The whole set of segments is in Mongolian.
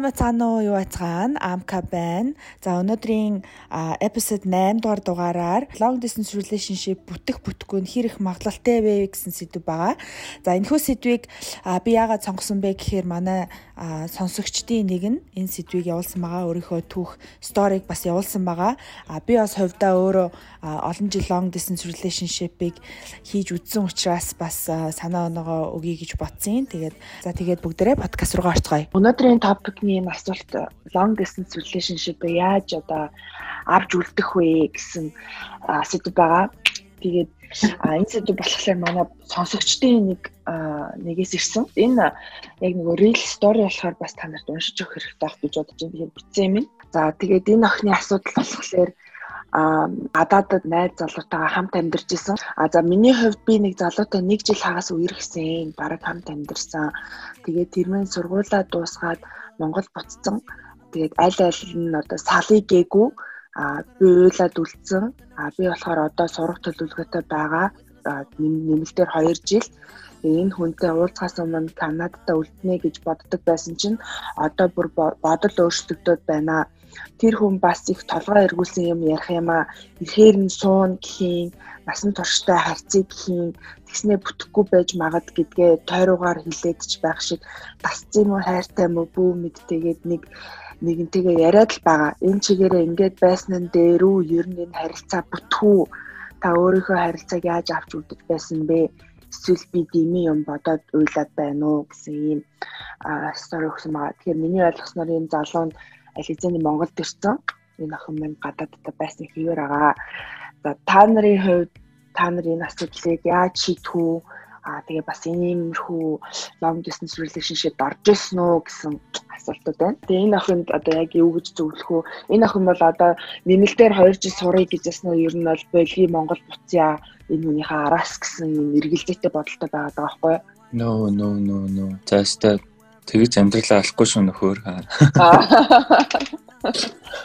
уу? Юу байцгаана? Амка байна. За өнөөдрийн episode 8 дугаар дугаараар long distance relationship бүтэх бүтэхгүй нь хэр их магадлалтай вэ гэсэн сэдв байгаа. За энэхүү сэдвийг би яагаад сонгосон бэ гэхээр манай сонсогчдын нэг нь энэ сэдвийг явуулсан байгаа. Өөрийнхөө түүх сториг бас явуулсан байгаа. Би бас хувьдаа өөрөө олон жил long distance relationship-ыг хийж үзсэн учраас бас санаа оноогоо өгье гэж бодсон. Тэгээд за тэгээд бүгдээрээ подкаст руугаа орцгоё. Өнөөдрийн топикны энэ асуулт long distance relationship яаж одоо авч үлдэх вэ гэсэн сэдв байгаа. Тэгээд энэ сэдв болохоор манай сонсогчдын нэг нэгээс ирсэн. Энэ яг нэг real story болохоор бас та нарт уншиж өгөх хэрэгтэй байх гэж бодож байна. Тэгэхээр бичсэн юм. За тэгээд энэ охины асуудал болохоор а гадаадд найз залуутайгаа хамт амьдарч исэн. А за миний хувьд би нэг залуутай нэг жил хагас үерхсэн. Бараг хамт амьдарсан. Тэгээд тэрмэн сургуулаа дуусгаад Монгол буцсан. Тэгээд аль аль нь одоо салыг гээгүй а би уйлаад үлдсэн. А би болохоор одоо сурах төлөвлөгөөтэй байгаа. Нэмэлтээр 2 жил энэ хүнтэй уулзахаас өмнө Канадад үлднэ гэж боддог байсан чинь одоо бүр бодол өөрчлөгдөд байна. Тэр хүн бас их толгой эргүүлсэн юм ярих юм а ихээр нь суун гэхийн насан турштай харьцыг гэхийн тэгснээ бүтэхгүй байж магад гэдгээ тойруугаар хилээд ч байх шиг тасцсан юм хайртай мө бүү мэдтэйгээд нэг нэгэнтэйгээ яриад л байгаа. Энэ чигээрээ ингээд байсан нь дээр үү? Ер нь энэ харилцаа бүтгүү та өөрийнхөө харилцааг яаж авч үлдэж байсан бэ? Эсвэл би дими юм бодоод уйлаад байна уу гэсэн ийм стори өгсөн байгаа. Тэгэхээр миний ойлгосноор энэ залуу нь аль хэзээний Монголд ирсэн. Энэ охин минь гадаадд байсан хэвээр байгаа. За та нарын хувьд та нар энэ асуудлыг яаж шийдэх үү? Аа тэгээ бас иймэрхүү long distance relationship орж ирсэн үү гэсэн асуултууд байна. Тэгээ энэ охинд одоо яг юу гэж зөвлөх үү? Энэ охин бол одоо нэмэлтээр 2 жил сурыг гэж яснаа ер нь бол Бельги Монгол буцъя энэ хүнийхээ араас гэсэн юм эргэлзээтэй бодолтой байгаа даа байхгүй юу? No no no no. Заастаа тэгж амьдралаа алахгүй шүү нөхөр.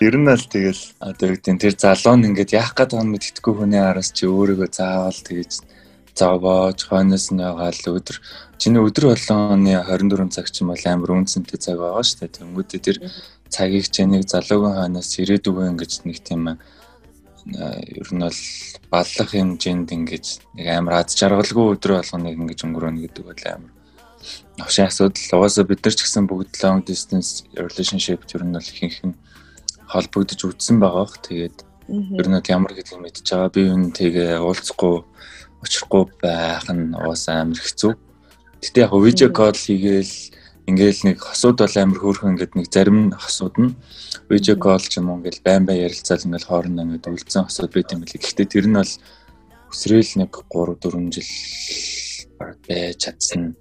Ер нь л тэгэл одоо юу гэдэг тэр залуу нь ингээд яах гээд байгаа нь мэдтгэхгүй хүний араас чи өөрийгөө заавал тэгж зовоож хойноос нь ягаал өдөр чиний өдөр болгоны 24 цаг ч юм бол амар үнцэнтэй цаг байгаа шүү дээ. Тэнгүүдээ тэр цагийг чи нэг залуугийн хойноос ирээдүгөө ингэж нэг тийм ер нь бол баллах хэмжээнд ингэж нэг амар ад жаргалгүй өдөр болгоныг ингэж өнгөрөөнө гэдэг бол амар Навшийн асуудал угаасаа бид нар ч гэсэн бүгд long distance relationship ер нь бол ихэнх нь холбогдож үтсэн байгаа бох. Тэгээд ер нь ямар гэдгийг мэдчихэж байгаа. Би энэ тэгээ уулзахгүй очихгүй байх нь угаасаа амар хэцүү. Гэтэ яг видео кол хийгээл ингээл нэг хосууд бол амар хөөрхөн ингээд нэг зарим хосууд нь видео кол ч юм уу ингээл байн байн ярилцаал ингээл хоорондоо ингээд үлдсэн хосууд байт юм билий. Гэхдээ тэр нь бол өсрөөл нэг 3 4 жил байж чадсан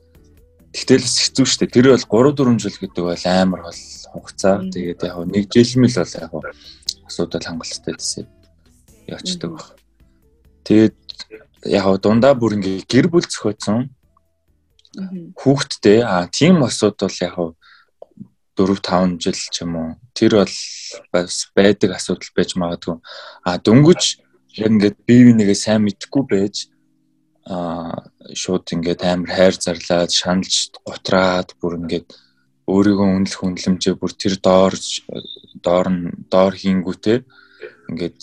Тэгтэл хэцүү шүү дээ. Тэр бол 3 4 жил гэдэг бол амар бол хугацаа. Тэгээд яг нэг жилмэл бол яг асуудал хангалттай гэсэн явцдаг баг. Тэгээд яг дундаа бүр ингээ гэр бүл зохиоцсон хүүхдтэй. А тийм асуудал яг 4 5 жил ч юм уу. Тэр бол бас байдаг асуудал байж магадгүй. А дөнгөж яг ингээд бие бинийгээ сайн мэдхгүй байж аа шууд ингээд амар хайр зарлаад шаналж готраад бүр ингээд өөрийгөө үнэлэх үнэлэмжээ бүр тэр доор доор нь доор хийнгүүтээ ингээд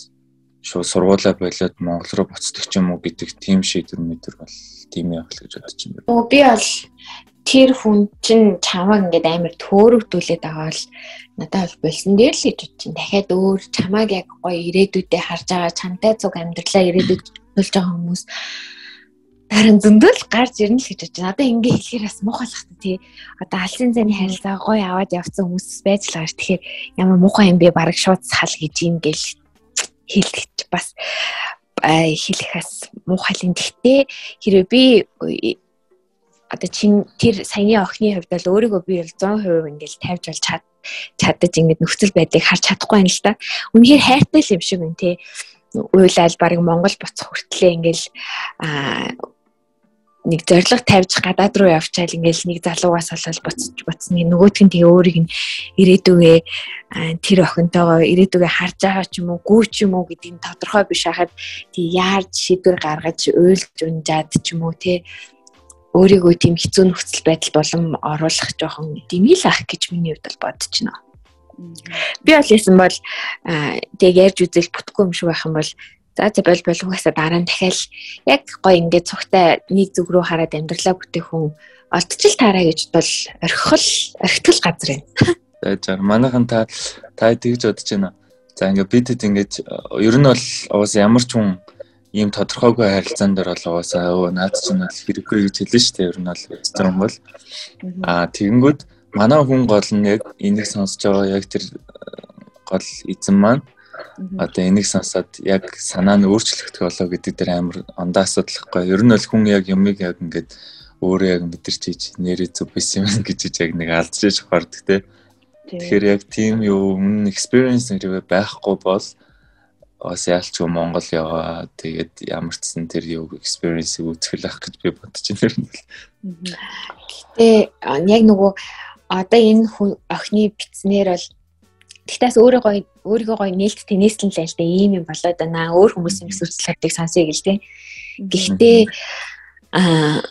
шууд сургуулаа болоод Монгол руу буцдаг ч юм уу гэдэг тийм шийдвэр мэдэр бол тийм явах л гэж бодож байна. Оо би бол тэр хүн чинь чамаа ингээд амар төөрөгдүүлээд байгаа л надад бол болсон дээр л гэж бодож байна. Дахиад өөр чамааг яг гоё ирээдүйдээ харж байгаа чамтай зүг амьдралаа ирээдүйд төлж байгаа хүмүүс харин зөндөл гарч ирнэ л гэж бодож байна. Одоо ингээ хэлэхээр бас муухай л хата тий. Одоо алсын зэний харилцаа гоё аваад явцсан хүмүүс байж л байгаа. Тэгэхээр ямар муухай юм бэ? Бараг шууд сал гэж юм гэл хэлэх бас хэлэх бас муухай л юм. Гэхдээ хэрвээ би одоо чин тэр саяны охины хувьд бол өөрийгөө би бол 100% ингээл тавьж бол чад чадаж ингээд нөхцөл байдлыг харж чадахгүй юм л да. Үнэхээр хайртай л юм шиг байна те уйлал баг Монгол буцах хүртлээ ингээл а нэг зориг тавьж гадаад руу явчаал ингээл нэг залуугаас болол буцаж буцна. Нөгөөтг нь тэгээ өөрийг нь ирээдүгээ тэр охинтойгоо ирээдүгээ харж байгаа ч юм уу гүү ч юм уу гэдэг нь тодорхой биш. Хахад тий яаж шийдвэр гаргаж уйлж унжаад ч юм уу тий өөрийгөө тийм хэцүү нөхцөл байдал болон оруулах жоохон димил ах гэж миний хувьд бол бодож байна. Би бол ясан бол тэг ярьж үзэл бүтэхгүй юм шиг байх юм бол за за бол бол угаасаа дараа нь дахиад яг гоё ингээд цогтой нэг зүг рүү хараад амьдралаа бүтээх хүн олдчил таараа гэж бол орхил орхитгал газар юм. За жаа манайхан та та тэгж бодож байна. За ингээд бидэд ингээд ер нь бол уус ямар ч хүн ийм тодорхойгүй харилцаан дээр бол угаасаа өө наад чинь бол хэрэггүй гэж хэлнэ шүү дээ. Ер нь бол үзсэн юм бол аа тэгэнгүүт манай хүн гол нь яг энийг сонсож байгаа яг тэр гол эзэн маань одоо энийг сонсоод яг санаа нь өөрчлөгдөх болоо гэдэг дээр амар ондоо асуудалхгүй. Ер нь бол хүн яг юмыг яг ингээд өөрөө яг мэдэрч хийж нэрээ зүв биш юм гэж яг нэг алдчихж хордог те. Тэгэхээр яг тийм юу өмнө experience нэрээ байхгүй бол бас яалчгүй Монгол яваа тэгээд ямар ч сан тэр юу experience-ийг үзэх байх гэж би бодож байна. Гэтэ яг нөгөө одоо энэ охины битснэр бол тэгтээс өөрөө гоё өөрийгөө гоё нээлт тэнэслэн л л дээ ийм юм болоод байна. Өөр хүмүүсийн өсвөрчлөлтийг сонсъё гэл тээ. Гэхдээ аа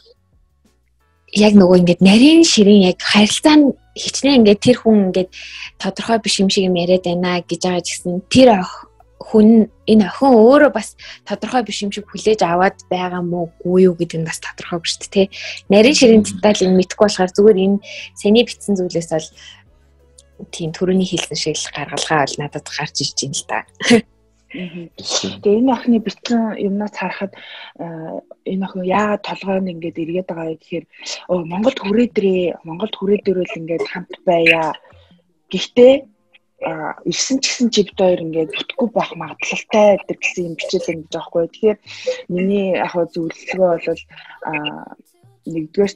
яг нөгөө ингээд нарийн ширийн яг харилцаа нь хичнээн ингээд тэр хүн ингээд тодорхой биш юм шиг юм яриад байна гэж байгаа ч гэсэн тэр хүн энэ охин өөрөө бас тодорхой биш юм шиг хүлээж аваад байгаа мó үгүй юу гэдэг нь бас тодорхой биш тэ. Нарийн ширийн деталь энэ мэдхгүй болохоор зүгээр энэ сэний битсэн зүйлээс бол тийм төрөний хэлсэн шиг л гаргалгаа бол надад гарч ирж байна л да. Тэгээ энэ охины битсэн юмнаас харахад энэ охин яагаад толгойн ингээд эргээд байгаа гэхээр Монголд хүрээдрээ Монголд хүрээдэрвэл ингээд хамт байя. Гэхдээ ирсэн ч гэсэн чивд хоёр ингээд бүтггүй байх магадлалтай гэсэн юм бичээд байна гэж аахгүй. Тэгэхээр миний яг зөвлөгөө бол нэгдүгээр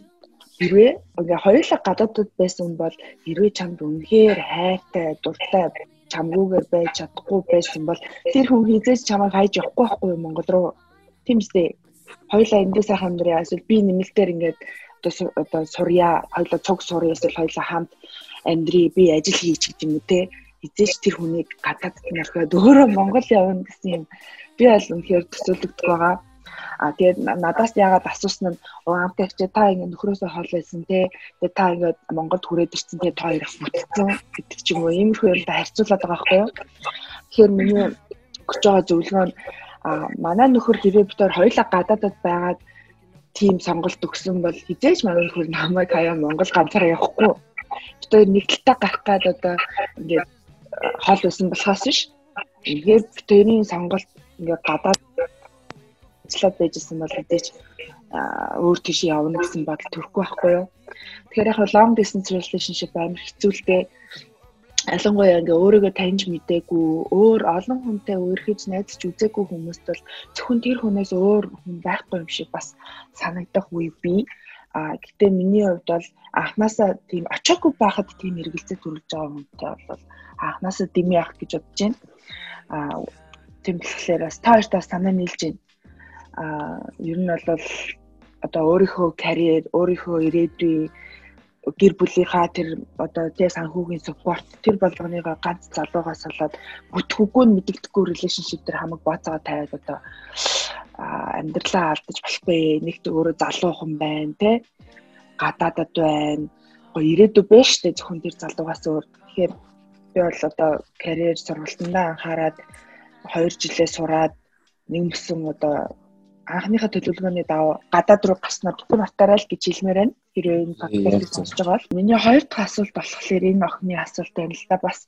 хэрвээ ингээ хоёулаа гадаадд байсан бол хэрвээ чамд үнэхээр хайртай, дуртай чамгүйгээр байж чадахгүй байсан бол тэр хүн хизээс чамайг хайж явахгүй байхгүй юу Монгол руу. Тийм үстэй. Хоёулаа эндээ сайхан амьдраа. Эсвэл би нэмэлтээр ингээд одоо сурья, хоёулаа цуг сурья эсвэл хоёулаа хамт амьдрий, би ажил хийж гэдэг юм үү те хизээч тэр хүнийг гадаадд нь орхиод өөрөө Монгол явна гэсэн юм би бол үнэхээр төсөөлөгдөх байгаа. А тэгээд надаас яагаад асуусан нь угаамтай чи та ингэ нөхрөөсөө хол байсан те. Тэгээд та ингэ Монголд хүрээд ирсэн те та хоёр бүтцэн гэдэг ч юм уу иймэрхүү юм да харьцуулаад байгаа байхгүй юу. Тэгэхээр миний өгч байгаа зөвлөгөө нь манай нөхөр хэрэг битээр хоёулаа гадаадд байгаад тийм сонголт өгсөн бол хизээч манай нөхөр намайг хаяа Монгол ганцаараа явахгүй. Хоёр нэг талтай гарах гад одоо ингээд хол байсан болохоос биш. Тэгээд тэрийн сонголт ингээд гадаад ажиллаад байжсэн бол хэдийч өөр тийш явна гэсэн бодол төрөхгүй байхгүй юу. Тэгэхээр яг long distance relationship амар хэцүү л дээ. Ялангуяа ингээ өөрийгөө таньж мдээгүй, өөр олон хүнтэй өөрхөж найзч үзээгүй хүмүүст бол зөвхөн тэр хүнээс өөр хүн байхгүй юм шиг бас санагдах үе бий. А гэтээ миний хувьд бол анханасаа тийм очоогүй байхад тийм эргэлзээ төрүүлж байгаа хүнтэй бол анханасаа дими ах гэж бодож байна. А тийм болохоор бас та хоёртаа санаа нийлж байна. А ер нь бол одоо өөрийнхөө карьер, өөрийнхөө ирээдүй гэр бүлийнхаа тэр одоо тий санхүүгийн суппорт тэр болгоныгоо ганц залуугаас болоод бүтгүүгүй мэддэгдэхгүй relationship төр хамаг бооцоо тавиад одоо амьдралаа алдаж болохгүй нэгт өөрөө залуухан байна тий гадаадад байна. Го ирээдүй байна штэ зөвхөн тэр залуугаас өөр. Тэгэхээр би бол одоо карьер сургалтандаа анхаарад 2 жилээ сураад нэгмсэн одоо анхныхаа төлөвлөгөөний дав гадаад руу гаснаа бүхэн атаарай л гэж хэлмээр байна. Хэрвээ энэ подкастыг сонсож байгаа бол миний хоёр дахь асуулт болохоор энэ охины асуулт байна л да бас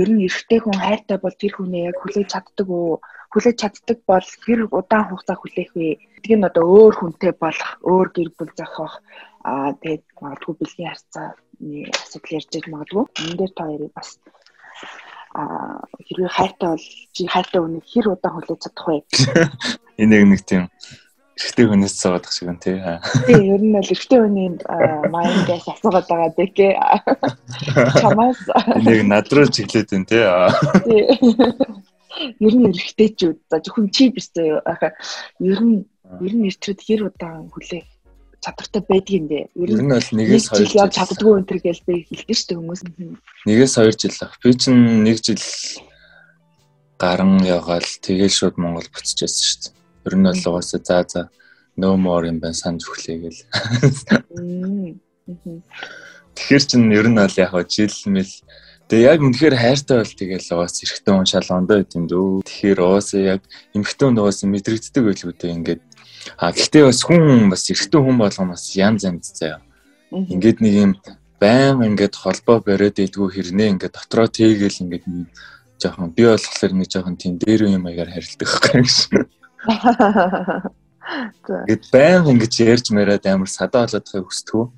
ер нь эрэгтэй хүн хайртай бол тэр хүнээ яг хүлээж чаддаг уу? Хүлээж чаддаг бол хэр удаан хугацаа хүлээх вэ? Гэдг нь одоо өөр хүнтэй болох, өөр гэр бүл зохиох аа тэгээд магадгүй бэлгийн харьцааны асуудал ярьж иж магадгүй. Энэ дээр та хоёрыг бас хэрвээ хайртай бол чи хайртай хүнийг хэр удаан хүлээж чадах вэ? Энэ яг нэг тийм эрэгтэй хүнээс цаадаг шиг юм тий. Тий, ер нь л эрэгтэй хүний майндээс асуугаад байгаа дэкэ. Чамаас нэг над руу чиглээд байна тий. Тий. Ер нь эрэгтэйчүүд за зөвхөн чи биш зөө. Ер нь ер нь эрчүүд хэр удаан хүлээх чадвартай байдгийн дээ. Ер нь бол нэгээс хоёр жил явж чаддгүй энэ төр гээл би хэлдэг шүү дээ хүмүүс. Нэгээс хоёр жил ах. Би чинь нэг жил гарan явгаал тэгэл шууд Монгол байсан шүү дээ. Ер нь бол угаасаа за за no more юм байна санаж өглөө гэл. Тэгэхээр чин ер нь бол яг жил мэл Тэгээ яг үнэхээр хайртай бол тэгэл уус эрэгтэй хүн шал ондоо байт юм дөө. Тэгэхээр уусаа яг эмэгтэй хүн уус мэдрэгддэг байлгүй дээ ингээд. А гэхдээ бас хүн бас эрэгтэй хүн болгоом бас янз янз заяа. Ингээд нэг юм байн ингээд холбоо бариад идэггүй хэрнээ ингээд дотроо тээгэл ингээд жоохон би болохоор нэг жоохон тийм дээр юм аягаар харилдаг байхгүй юм. Гэт байн ингэж ярьж мараад амар садаа болоодохыг хүсдэг.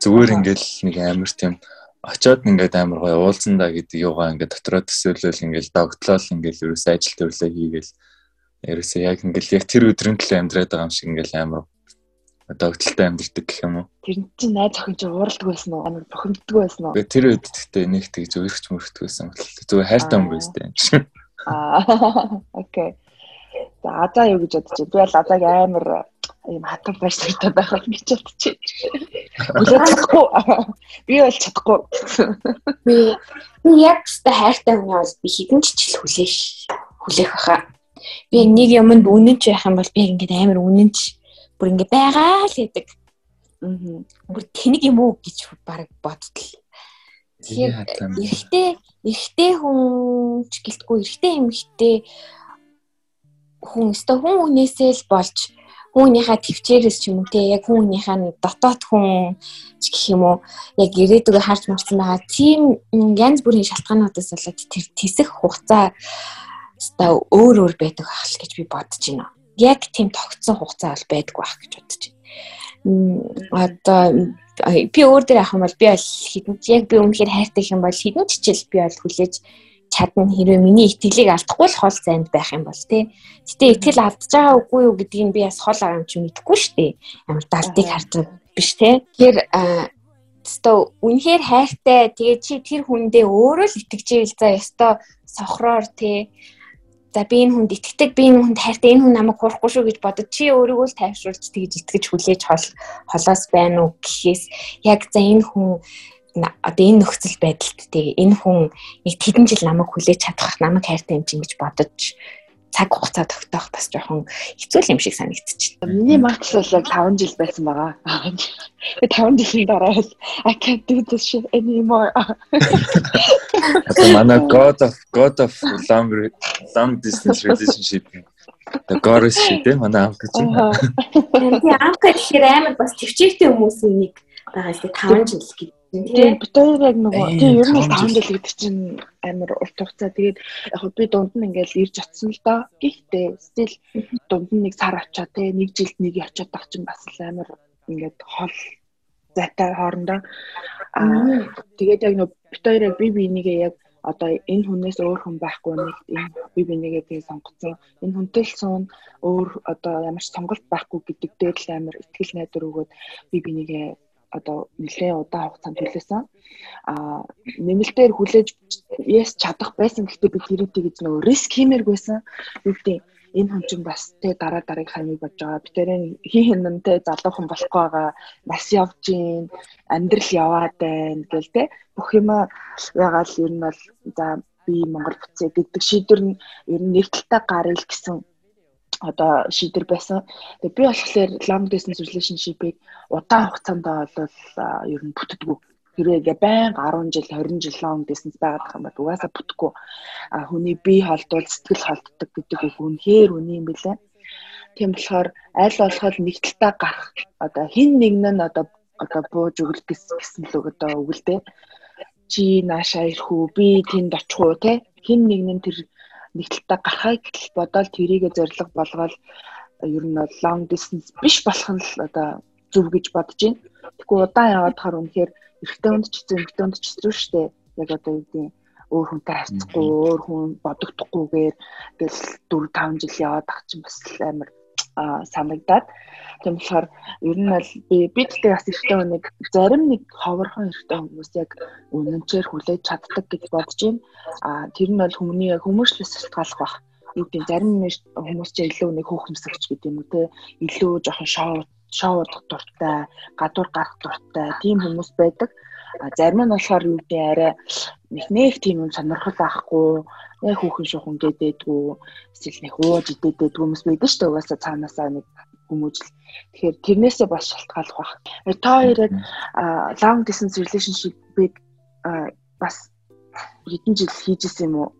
Зүгээр ингээд нэг амар тийм очоод ингээд амар гоё уулзсан да гэдэг юугаа ингээд дотроо төсөөлөл ингээд догтлол ингээд ерөөсөө ажил төрлөө хийгээл ерөөсөө яг ингээд яг тэр өдрийн төлөө амьдраад байгаа юм шиг ингээд амар догтлолтой амьдэрдэг гэх юм уу Тэр чинь найз охин чинь ууралдаг байсан уу амар бухимддаг байсан уу Тэр үед гэхдээ нэг тэгж өөрч мөрөгдөг байсан зүгээр хайртай юм байсан аа окей за азаа юу гэж бодож байна би бол азааг амар ийм хатан байштай байх гэж бодож байна. Үлээ чадахгүй. Би бол чадахгүй. Би яг та хайртай хүн бол би хідэн чичил хүлээш хүлээх баха. Би нэг юмд үнэнч байх юм бол би ингээд амар үнэнч бүр ингээд байгаа л гэдэг. Аа. Бүр тэнэг юм уу гэж баг бодтол. Тэгэхээр эрэгтэй эрэгтэй хүн ч гэлтгүй эрэгтэй эмэгтэй хүн өстө хүн хүнээсээ л болж хүүнийхээ төвчээрээс ч юм уу те яг хүүнийхээ дотоод хүн ч гэх юм уу яг ирээдүгөө харж мөрсөн байгаа тийм янз бүрийн шалтгаануудаас болоод тэр тисэх хугацаа өстой өөр өөр байдаг байх л гэж би бодож байна. Яг тийм тогтсон хугацаа бол байдгүй байх гэж бодож байна. Одоо би өөр дээр авах юм бол би бол хідэн яг би үнэхээр хайртай юм бол хідэн чичил би бол хүлээж чадна хэрвээ миний итгэлийг алдахгүй л хол зайд байх юм бол тий. Гэтэ итгэл алдж байгаа үгүй юу гэдгийг би бас хол байгаа юм чи мэдэхгүй шүү дээ. Ямар далдыг харж биш тий. Тэгэхээр өстой үнэхээр хайртай тэгээ чи тэр хүндээ өөрөө л итгэж ийл за өстой сохроор тий. За би энэ хүнд итгэдэг, би энэ хүнд хайртай, энэ хүн намайг хурахгүй шүү гэж бодод чи өөрийгөө л тайвшруулж тэгж итгэж хүлээж хол холоос байна уу гэхээс яг за энэ хүн одоо энэ нөхцөл байдалд тэгээ энэ хүн нэг тэдэн жил намайг хүлээж чадах намайг хайртай юм чинь гэж бодож цаг хугацаа тогтоох бас жоохон хэцүү юм шиг санагдчихлаа. Миний магтс бол яг 5 жил байсан байгаа. Тэгээ 5 жилийн дараа бол I can't do this shit anymore. Манай God of God of long long distance relationship The Goddess shit ээ манай амк гэж. Тэгээ амк гэхээр амар бас төвчээртэй хүмүүсийн нэг байгаа шүү 5 жил гэдэг Тийм бид хоёр яг нөгөө тийм ер нь 5 жил гэдэг чинь амар урт хугацаа. Тэгээд яг би дунд нь ингээл ирж очсон л доо. Гэхдээ стил дунд нь нэг сар очоо те нэг жилд нэг очоод тах чинь бас л амар ингээд хол зайтай хоорондоо. Аа тэгээд яг нөгөө бид хоёр яг би бинийгээ яг одоо энэ хүнээс өөр хүн байхгүй нэг энэ би бинийгээ тэгээ сонгоцсон. Энэ хүнтэй л суун өөр одоо ямар ч сонголт байхгүй гэдэг дээр л амар ихтгэл найдвар өгөөд би бинийгээ одоо нэлээд удаан хугацаанд хүлээсэн. Аа нэмэлтээр хүлээж yes чадах байсан гэхдээ би тэрийг тэгж нөгөө риск хиймээрг байсан. Гэдэг энэ хүн чинь бас тэ дараа дараагийн хаймыг бодож байгаа. Би тэрэн хин хинэнтэй залуухан болохгүй байгаа. Нас явж гин, амьдрал яваад байна гэл тэ. Бүх юм ягаал ер нь бол за би Монгол буцаа гэдэг шийдвэр нь ер нь нэг талтай гарыг гэсэн одоо шийдвэр байсан. Тэгээ би болохоор long distance relationship-ийг удаан хугацаанд бол ер нь бүтдэггүй. Хэрвээ байнга 10 жил 20 жил long distance байгаад байгаа юм бол угаасаа бүтэхгүй. А хүний бие холдвол сэтгэл холддог гэдэг үг үнэхээр үний юм билээ. Тийм болохоор аль болохоор нэг талтаа гарах одоо хин нэг нь одоо одоо бууж өгөл гэсэн л одоо өгөлдөө чи наашаа ирэх үү би тэнд очих уу те хин нэг нь тэр нэг талтаа гарахыг бодоод тэрийгэ зориг болгоод ер нь long distance биш болох нь л одоо зөв гэж бодож байна. Тэгэхгүй удаан яваад хаар үнэхээр эрэгтэй хүнд ч гэсэн эмэгтэй хүнд ч гэсэн шүү дээ. Яг одоо юу гэдэг өөр хүнтэй харьцахгүй, өөр хүн бодогдохгүйгээр тэгэл 4 5 жил яваад ах чинь бас амар санагдаад тийм болохоор ер нь бол би бидтэй бас ихтэй нэг зарим нэг ховорхон ихтэй хүмүүс яг үнэнчээр хүлээж чаддаг гэж бодож байна. А тэр нь бол хүмүүний хүмүүжлээс шалтгааллах байх. Юу гэдэг зарим хүмүүс ч илүү нэг хөөхмсгч гэдэг юм уу те илүү жоохон шоу шоу дуртай, гадуур гарах дуртай тийм хүмүүс байдаг. Зарим нь болохоор юу гэдэг арай нэг нэг тийм юм сонирхол авахгүй яг хүүхэн шуухан гэдээдгүү эсвэл нэг ууж идээдгүү хүмүүс байдаг шүү дээ угаасаа цаанаасаа нэг хүмүүжил. Тэгэхээр тэрнээсээ бас шалтгаалах байх. Э, та хоёрыг long distance relationship-ийг бас хэдэн жил хийжсэн юм уу?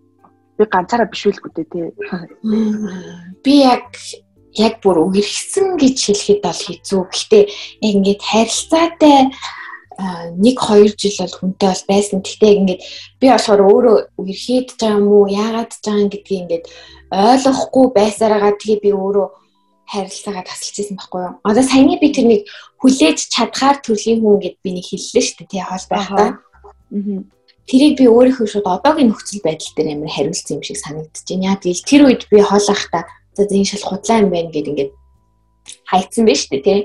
Би ганцаараа биш үлгүй дээ тий. Би яг яг бүр үерхсэн гэж хэлэхэд бол хэцүү. Гэхдээ яг ингээд харилцаатай нэг хоёр жил бол хүнтэй бол байсан. Гэхдээ ингээд би болохоор өөрөө үерхийд байгаа юм уу, яагаад ч байгаа гэдгийг ингээд ойлгохгүй байсараагаа тэгээ би өөрөө харилцаагаа тасалчихсан байхгүй юу. Одоо саяны би тэрнийг хүлээж чадхаар төрлийн хүн гэд би нэг хэллээ шүү дээ тий хоол байхдаа. Аа. Тэрийг би өөрийнхөө шууд одоогийн нөхцөл байдал дээр амар хариулсан юм шиг санагдаж байна. Яг тэгэл тэр үед би хоол ахта за энэ шал худлаа юм байна гэд ингээд хайцсан байж шүү дээ тий.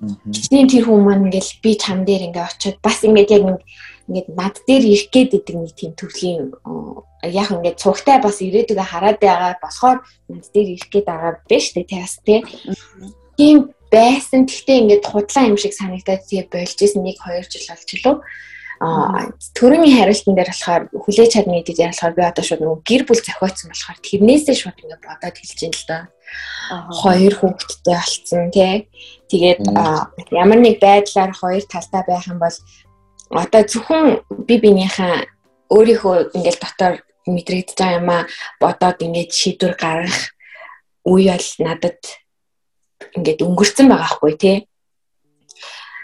Гичнээн тэр хүн маань ингээл би чам дээр ингээ очиод бас ингээд яг ингээд над дээр ирэх гээд идэг нэг тийм төрлийн яг ингээд цугтай бас ирээдүгэ хараад байгаа болохоор над дээр ирэх гээд байгаа биш үү тий бас тий. Тийм байсан. Гэхдээ ингээд худлаа юм шиг санагдаад тэгээ болж исэн 1 2 жил болчихлоо. А төрөний хариултан дээр болохоор хүлээж чадна дээр болохоор би одоо шууд гэр бүл зохиоцсон болохоор тэрнээсээ шууд ингээд бодоод хэлж ин л доо. Хоёр хүүхэдтэй болцсон тий. Тэгээд ямар нэг байдлаар хоёр талдаа байх юм бол одоо зөвхөн би биенийхээ өөрийнхөө ингээд дотор мэдрэгдэж байгаа юм а бодоод ингээд шийдвэр гаргах үе бол надад ингээд өнгөрцөн байгаа хгүй тий.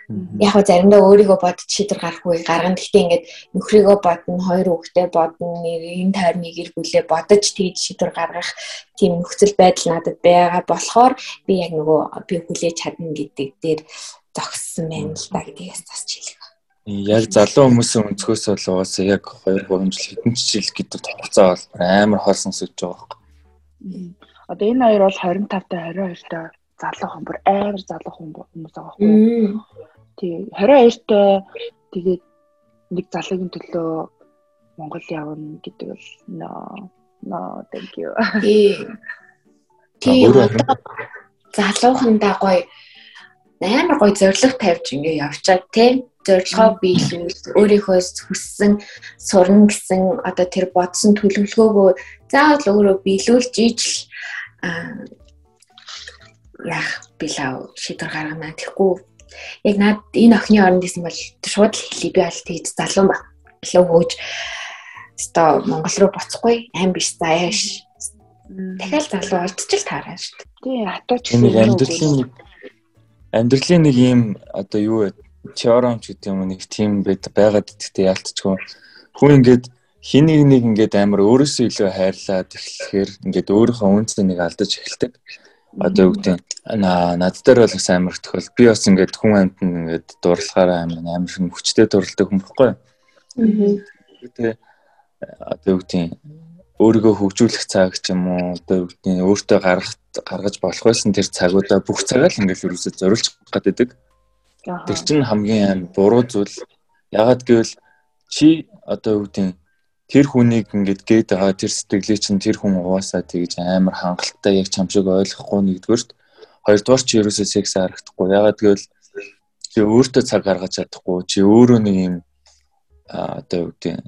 Яг го заримдаа өөрийгөө бодож шийдвэр гарах үе гаргана. Гэхдээ ингээд нөхрийгөө бодно, хоёр хүүхдээ бодно, энэ тойрны гэр бүлээ бодож тэгж шийдвэр гаргах тийм нөхцөл байдал надад байгаа болохоор би яг нөгөө би хүлээж чадна гэдэг дээр зогссон байна л да гэдгээс засч хэлэх. Яг залуу хүмүүсийн өнцгөөс бол угаасаа яг 2 3 жил хэдэн жил гэдэг хугацаа бол амар хол сонсогдож байгаа байхгүй. Одоо энэ хоёр бол 25 та 22 та залуу хүн бүр амар залуу хүмүүс байгаа байхгүй. Тий 22 та тэгээд нэг залуугийн төлөө Монгол явна гэдэг бол no no thank you. Тий. Залуухандаа гоё амар гоё зориг тавьж ингээ явчаад тий зорилгоо биелүүл өөрийнхөө хүссэн сурна гэсэн одоо тэр бодсон төлөвлөгөөгөө заавал өөрөө биелүүлж ижил яах билаа шийдвэр гаргана. Тэгэхгүй яг над энэ охины оронд исэн бол шууд л хэлий би аль тийж залуу ба. Лөө хөөж өстой Монгол руу буцахгүй аим биш заяаш. Дахиад залуу олдчих таараа шүү дээ. Тий, хатууч гэсэн амьдралын нэг амьдралын нэг юм одоо юу вэ? теорем ч гэдэг юм нэг тийм байд байгаад гэдэгтээ яалтчгүй хүн ингээд хин нэг нэг ингээд амар өөрөөсөө илүү хайрлаад эхлэхээр ингээд өөрийнхөө үнцнийг нэг алдаж эхэлдэг. Одоо юу гэдэг над дээр бол бас амар тохиол би бас ингээд хүн амьтанд ингээд дурлахаар амар амар шиг хүчтэй дурладаг хүн баггүй. Тэгээ одоо юу гэдэг өөрийгөө хөгжүүлэх цаг ч юм уу одоо юу гэдэг өөртөө гаргах гаргаж болох байсан тэр цагуудаа бүх цагаа л ингээд юусоо зориулж гаддаг. Тэр чинь хамгийн аим буруу зүйл. Ягаад гэвэл чи одоо юу гэдэг тэр хүнийг ингээд гээд байгаа тэр сэтгэлээ чинь тэр хүн угаасаа тэгж амар хангалттай яг чам шиг ойлгохгүй нэгдүгээрт хоёрдугаар чи ерөөсөө секс харагдахгүй. Ягаад гэвэл чи өөртөө цаг гаргаж чадахгүй. Чи өөрөө нэг юм одоо юу гэдэг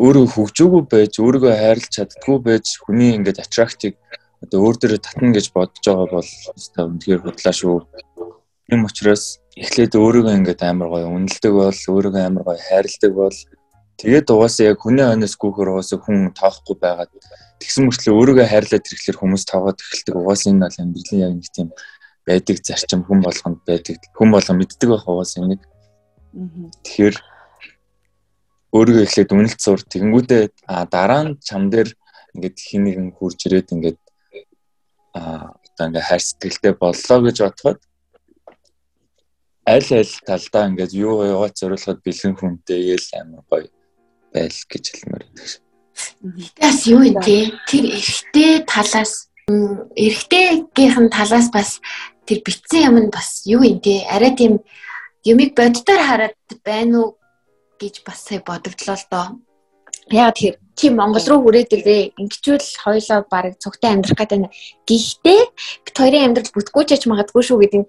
өөрөө хөгжөөгүй байж, өөрийгөө хайрлаж чаддгүй байж хүний ингээд attractive одоо өөр дээрээ татна гэж бодож байгаа бол өстой үнэхээр худлаа шүү. Ийм учраас эхлээд өөрийгөө ингээд амар гоё үнэлдэг бол өөрийгөө амар гоё хайрладаг бол тэгээд угаасаа яг хүний хойноос гүөхөр угаасаа хүн тоохгүй байгаад тэгсэн мөртлөө өөрийгөө хайрлаад ирэхлээр хүмүүс тоогоод эхэлдэг. Угаасаа энэ бол амьдралын яг нэг тийм байдаг зарчим хүн болгонд байдаг хүн болгон мэддэг байх угаасаа энийг тэгэхээр өөрийгөө эхлээд үнэлт сур тэгэнгүүтээ дараа нь чам дээр ингээд хин нэгэн хурж ирээд ингээд а одоо ингээд хайр сэтгэлтэй боллоо гэж бодоход аль аль талдаа ингээд юу яваад зориулахад бэлэн хүнтэй гээл амар гоё байл гэж хэлмээр байдаг ш. Бас юу юм те тэр эрэгтэй талаас эрэгтэйгийнхэн талаас бас тэр битсэн юм нь бас юу юм те арай тийм юмыг боддоор хараад байна уу гэж бас сая бодогдлоо л доо. Яг тэр чи Монгол руу хүрээд ирээ. Ингэчүүл хоёлоо баг цогтой амьдрах гэдэг нь. Гэхдээ бит хоёрын амьдрал бүтггүй ч яж магадгүй шүү гэдэг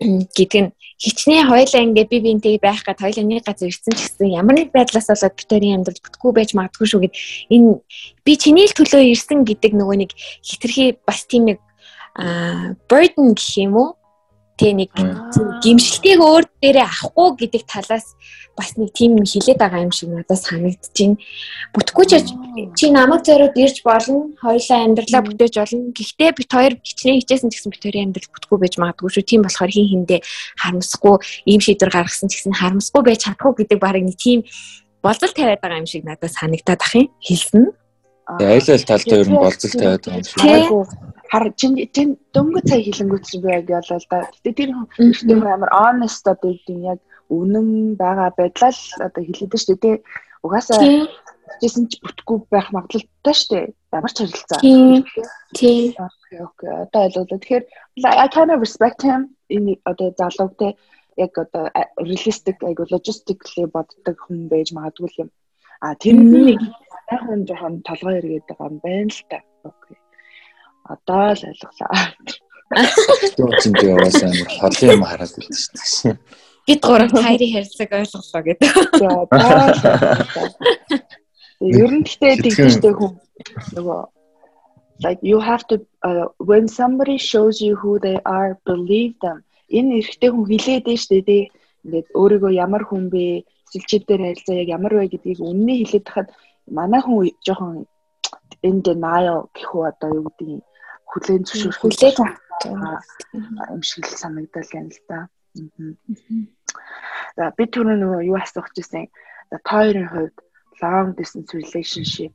гэдэг нь хичнээн хоёлаа ингээ би бинтэй байх гад хоёлаа нэг газар ирсэн ч гэсэн ямар нэг байдлаас болоод битэрийн амьдрал бүтггүй байж магадгүй шүү гэд энэ би чиний л төлөө ирсэн гэдэг нөгөө нэг хитрхи бас тийм нэг burden гэх юм уу? Тэ нэг гимшилтийг өөр дээрээ авахгүй гэдэг талаас бас нэг тийм хилээд байгаа юм шиг надад санагдчихээн. Бүтггүй ч чи намайг зориод ирж болно, хоёулаа амьдралаа бүтээж болно. Гэхдээ бит хоёр хичнээн хичээсэн ч гэсэн бит хоёрын амьдрал бүтггүй байж магадгүй шүү. Тийм болохоор хин хиндэ харамсахгүй ийм шийдвэр гаргасан ч гэсэн харамсахгүй байж чадахгүй гэдэг баг нэг тийм болзол тавиад байгаа юм шиг надад санагдаад ах юм хэлсэн. Айл айл талдаа ер нь болзол тавиад байгаа юм шиг хар чин чин дөнгө цай хилэнгүүт чи би яг ялаа л да. Гэтэ тэр хүн амар honest одоо юм яг үнэн байгаа байдлаа л одоо хэлээд шүү дээ. Угаасаа хийсэн ч бүтэхгүй байх магадлалтай шүү дээ. Ямар ч харилцаа. Тийм. Окей. Одоо ойлголоо. Тэгэхээр I kind of respect him энэ одоо залууг те яг одоо realistic айгу logistically боддог хүн байж магадгүй юм. А тэр нэг сайхан жоохон толгой эргээд байгаа юм байна л та. Окей одоо л ойлголаа. Төвчөнд яваас амар холын юм хараад шүү дээ. Бид гурав хайрын харилцааг ойлголоо гэдэг. Ер нь гэхдээ тэгжтэй хүн нөгөө like you have to uh, when somebody shows you who they are believe them энэ эрэгтэй хүн хилээд дээ шүү дээ ингээд өөрийгөө ямар хүн бэ сэлчээр харилцаа яг ямар вэ гэдгийг үнний хилээд тахад манай хүн жоохон in denial гэх үү одоо юу гэдэг юм хүлээн зөвшөөрөх хүлээж юм шиг л санагдал юм л да. За би түрүү нөгөө юу асуух гэсэн. За хоёрын хувьд long distance relationship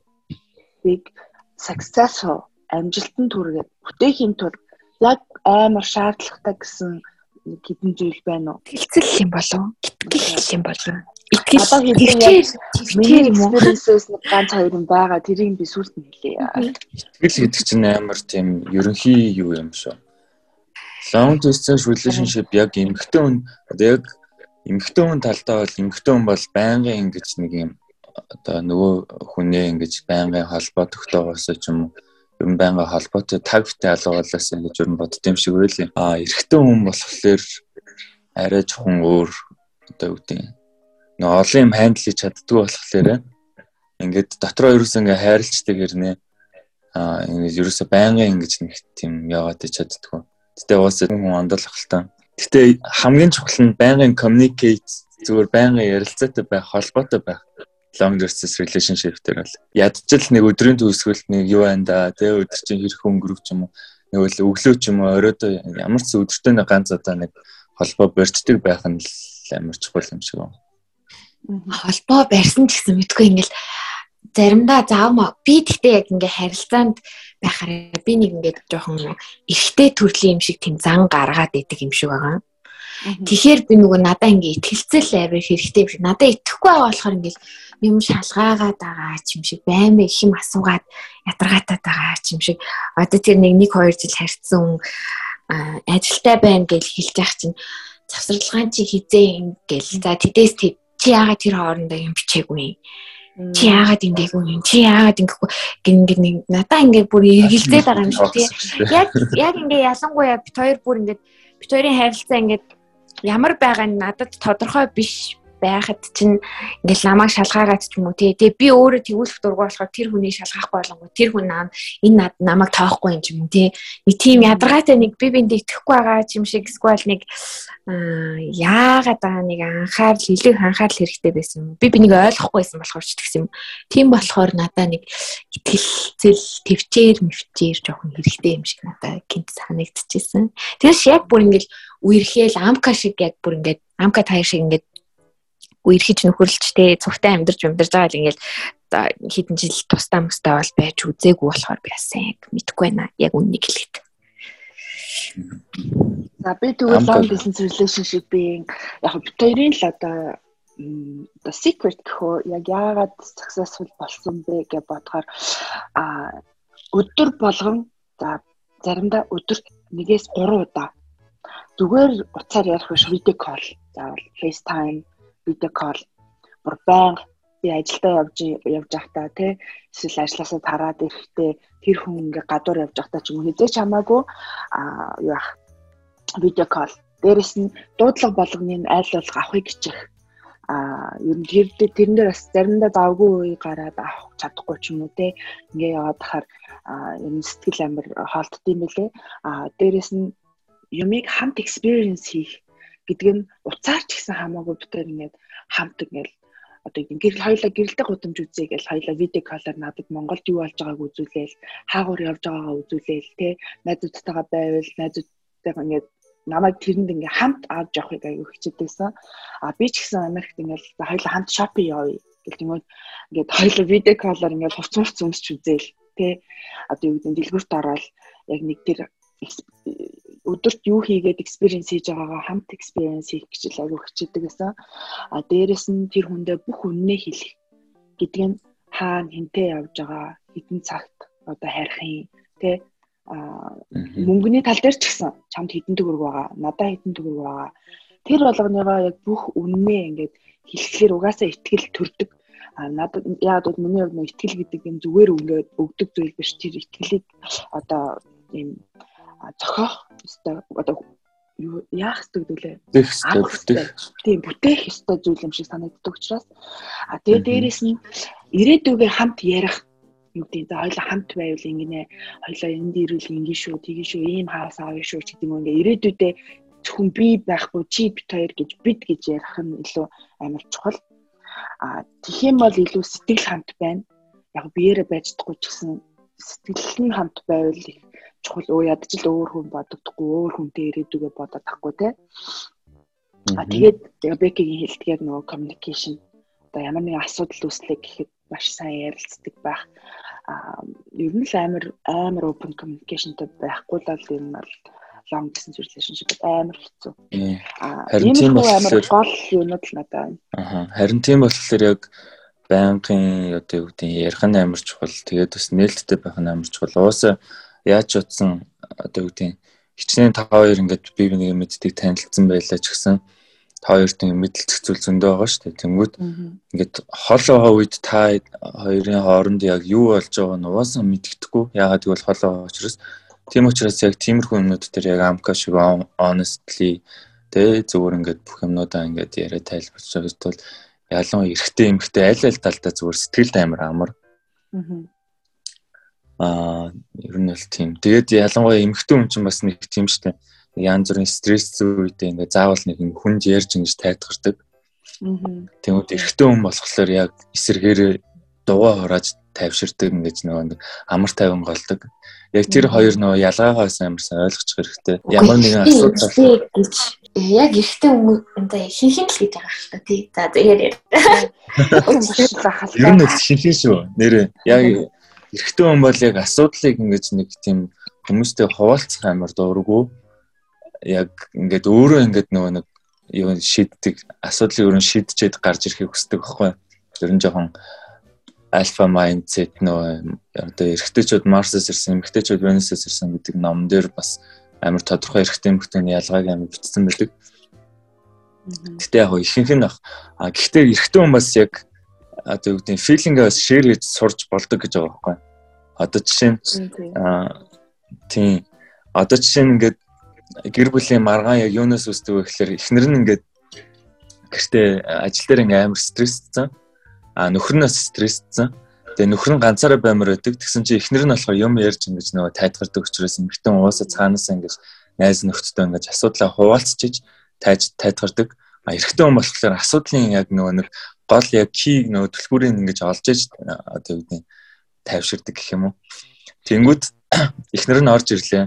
big successful амжилтанд хүргээд бүтээхийн тулд яг амар шаардлагатай гэсэн хэдэн зүйл байна уу? Хилцэл юм болов? Итгэл юм болов? Итгэл одоо хэлээ миний experience-с нэг ганц хоёр юм байгаа. Тэрийг би сүлд нь хэлээ. Итгэл гэдэг чинь амар тийм ерөнхий юу юм шүү. Long distance relationship яг эмгтэн хүн одоо яг эмгтэн хүн талдаа бол эмгтэн хүн бол байнгын ингэж нэг юм одоо нөгөө хүнээ ингэж байнгын холбоо тогтоогоос ч юм уу юм байнга холбоотой тагтай алгуулаас ингэж ер нь бодд юм шиг байлээ. А эрэгтэй хүн болохоор арай жоохон өөр одоо юу нөө олон юм хандл хийж чаддгүй болохоор ингээд дотроо ерөөсөө ингээ хайрлцдаг хэрнээ аа ингээд ерөөсөө байнгын ингэж нэг тийм яваад чаддгүй. Гэтэ уусаа хүн ондолох л таа. Гэтэ хамгийн чухал нь байнгын communicate зүгээр байнгын ярилцаатай байх, холбоотой байх long distance relationship дээр бол ядчил нэг өдрийн төгсгөлд нэг юу байна да тэгээ өдөр чинь хэрэг өнгөрөх юм уу нэг л өглөө ч юм уу оройдоо ямар ч өдөртөө нэг ганц удаа нэг холбоо борчдөг байх нь л амар чухал юм шиг байна холбоо барьсан ч гэсэн мэдгүй ингээл заримдаа заавал би тэгтээ яг ингээ харилцаанд байхаараа би нэг ингээд жоохон эргэтэй төрлийн юм шиг тийм зан гаргаад идэг юм шиг байгаа. Тэгэхээр би нөгөө надаа ингээ итгэлцэл авир хэрэгтэй юм шиг надаа итгэхгүй байгаа болохоор ингээл юм шалгаагаад байгаа ч юм шиг баймаа их юм асуугаад ядаргаатаад байгаа ч юм шиг. Одоо тэр нэг 1 2 жил харьцсан ажилтай байна гэж хэлж яах чинь завсралгаан чи хизээ ингээл. За тэдээс чи яагаад тэр хоорондоо юм бичээгүй чи яагаад ингээгүү юм? Чи яагаад ингэхгүй гингээ нэг надаа ингээ бүр эргэлзээд байгаа юм шиг тий яг яг ингээ ялангуяа бит хоёр бүр ингээ бит хоёрын харилцаа ингээ ямар байгаа нь надад тодорхой биш байхад чинь ингээл намайг шалгаагаад ч юм уу тий. Тэгээ би өөрөө тэгүүлэх дургу болохоор тэр хүнийг шалгаахгүй болонгоо тэр хүн наа энэ намайг тоохгүй юм ч юм тий. Нэг тийм ядаргаатай нэг би биндээ итгэхгүй байгаа юм шиг эсвэл нэг яагаад байгаа нэг анхаарал илүү анхаарал хэрэгтэй байсан юм. Би бинийг ойлгохгүй байсан болохоор ч тэгсэн юм. Тийм болохоор надаа нэг итгэлцэл төвчээр мөвчээр жоохон хэрэгтэй юм шиг надаа гинт санагдчихсэн. Тэгээс яг бүр ингээл үерхэл амка шиг яг бүр ингээд амка таяр шиг ингээд үерхэж нөхөрлөлттэй цугтай амьдарч амьдарч байгаа л ингээл хэдэн жил тусдаа мөстэй бол байж үзээгүй болохоор би асаа яг мэдэхгүй байна. Яг үннийг хэлээд. За би тэгвэл long distance relationship-ийн яг битэрийн л одоо the secret гэхөө яг яагаад successful болсон бэ гэж бодохоор а өдөр болгон за заримдаа өдөрт нэгээс 3 удаа зүгээр уцаар ярих биш видео кол заавал FaceTime видео кол бүр байнга би ажилдаа явж явж байхдаа тий эсвэл ажилласаа тараад ирэхдээ тэр хүн ингээ гадуур явж байхдаа ч юм уу хизээч хамаагүй а юу ах видео кол дээрэс нь дуудлага болгоныг айл болох авахыг хичээх. А ер нь тэр тэрэн дээр бас заримдаа завгүй үе гараад авах чадахгүй ч юм уу те ингээ яваад тахаар ер нь сэтгэл амир хоолтдсон мөлий а дээрэс нь юмыг хамт experience хийх гэдэг нь уцаар ч гэсэн хамаагүй битэр ингээд хамт ингээд одоо гэрэл хоёлаа гэрэлтэй гудамж үзье гэж хоёлаа видео колоор надад Монголд юу болж байгааг үзүүлээл хаагуур явж байгаагаа үзүүлээл те найзуудтайгаа байвал найзуудтайгаа ингээд намайг тэрэнд ингээ хамт авч явахыг аягүй хичээдсэн. А би ч гэсэн Америкт ингээл хоёлаа хамт шопинг явъя гэл тэгмээд ингээд хоёлаа видео колоор ингээд хувц хувц өмсч үзээл тий. Одоо юу гэдэг дэлгүүрт ороод яг нэг тэр өдөрт юу хийгээд experience хийж байгаагаа хамт experience хийх гэж л аягүй хичээдэг гэсэн. А дээрэс нь тэр хүндээ бүх үннээ хэлэх гэдэг нь хаана хинтээ явж байгаа хэдэн цагт одоо харих юм тий мөнгөний тал дээр ч гэсэн чамд хэдэн төгрөг байгаа надад хэдэн төгрөг байгаа. Тэр болгоныгоо яг бүх үннээ ингээд хэлэхлээр угаасаа ихтгэл төрдөг. А надад яагаад бол миний хувьд ихтгэл гэдэг юм зүгээр ингээд өгдөг зүйл биш. Тэр ихтгэлийг одоо ийм зохиох ёстой одоо юу яах ёстой гэдүүлээ тийм бүтээх ёстой зүйл юм шиг санагддаг учраас. А тэгээ дээрэс нь ирээдүгээ хамт ярих юу гэдэг за хоёлаа хамт байвал ингэнэ. Хоёлаа энд ирүүл ингэ шүү тгий шүү ийм хаас аавь шүү гэдэг юм ингээ ирээдүйдээ зөвхөн би байхгүй чи бит хоёр гэж бид гэж ярих нь илүү амар чухал. А тэгэх юм бол илүү сэтгэл хамт байна. Яг биеэрээ байж чадахгүй ч гэсэн сэтгэл нь хамт байвал их чухал уу ядч л өөр хүн бодогдохгүй өөр хүнтэй ирээдүгээ бодоод тахгүй те а тэгээд Бекигийн хэлдгээр нөгөө communication одоо ямар нэгэн асуудал үүслэх гэхэд маш сайн ярилцдаг байх. Аа ер нь л амар амар open communicationтэй байхгүй л нь бол long distance relationship амар хэцүү. Харин тийм болохоор гол юмуд л надад. Аа харин тийм болохоор яг байнгын одоо юу гэдэг ярих нь амар чухал. Тэгээд бас нээлттэй байх нь амар чухал. Уусаа яаж утсан одоо юу гэдэг хичнээн 5 2 ингээд би бинийг мэддэг танилцсан байлаа ч гэсэн хоёрт ингэ мэдлэлцэх зүйл зөндөө байгаа шүү дээ. Тэнгүүд ингээд хол байгаа үед та хоёрын хооронд яг юу болж байгааг нь угаасаа мэддэхгүй. Яагаад гэвэл хол байгаа учраас тийм учраас яг тиймэрхүү юмнууд дээр яг амка шиг honestly тэ зүгээр ингээд бүх юмнуудаа ингээд яриа тайлбарч байгаа бол ялангуяа эрэгтэй эмэгтэй аль аль талдаа зүгээр сэтгэл амар амар. Аа ер нь бол тийм. Тэгээд ялангуяа эмэгтэй хүн чинь бас нэг тийм дээ янз бүрийн стресс үедээ ингээ заавал нэг хүнд ярьж ингэж тайлгардаг. Тэгмүүд эрэгтэй хүн болохоор яг эсэргээрээ дугаа хурааж тайвширдаг ингэж нөгөө нэг амар тайван голдог. Яг тэр хоёр нөгөө ялгаагаас амарсан ойлгочих хэрэгтэй. Ямар нэгэн асуудал гэж яг эрэгтэй хүн одоо хинхэн л гэж байгаа шүү дээ. Тий. За тэгээд ер нь хинхэн шүү. Нэрээ яг эрэгтэй хүн бол яг асуудлыг ингэж нэг тийм хүмүүстэй хуваалцах амар дурггүй яг ингээд өөрөө ингээд нөгөө нэг юу шийддэг асуудлыг өөрөө шийдчихэд гарч ирэхийг хүсдэг байхгүй. Ер нь жоохон альфа майндсет нөө одоо эрэгтэйчүүд Марсаас ирсэн, эмэгтэйчүүд Венусаас ирсэн гэдэг ном дээр бас амар тодорхой эрэгтэй эмэгтэйний ялгааг амар бичсэн байдаг. Гэтэ яг ихэнх нь а гэхдээ эрэгтэй хүн бас яг одоо юу гэдэг филингээ бас шеэр хийж сурж болдог гэж байгаа байхгүй. Одоо жишээ нь аа тийм одоо жишээ нь ингээд гэр бүлийн маргаан яг юунаас үүсдэг вэ гэхээр эхнэр нь ингээд гэртээ ажил дээр ингээм амар стрессцэн. А нөхөр нь бас стрессцэн. Тэгээ нөхөр нь ганцаараа баймар байдаг. Тэгсэн чинь эхнэр нь болохоор юм ярьж ингэж нөгөө тайлгардаг учраас эмэгтэн уусаа цаанаас ингэж найз нөхдөдөө ингэж асуудлаа хуваалцчих тайж тайлгардаг. А эрэгтэй хүн болохоор асуудлын яг нөгөө нэг гол яг кийг нөгөө төлхүүрийг ингэж олж иж одоо юу гэдэг тайвширдаг гэх юм уу. Тэнгүүд эхнэр нь орж ирлээ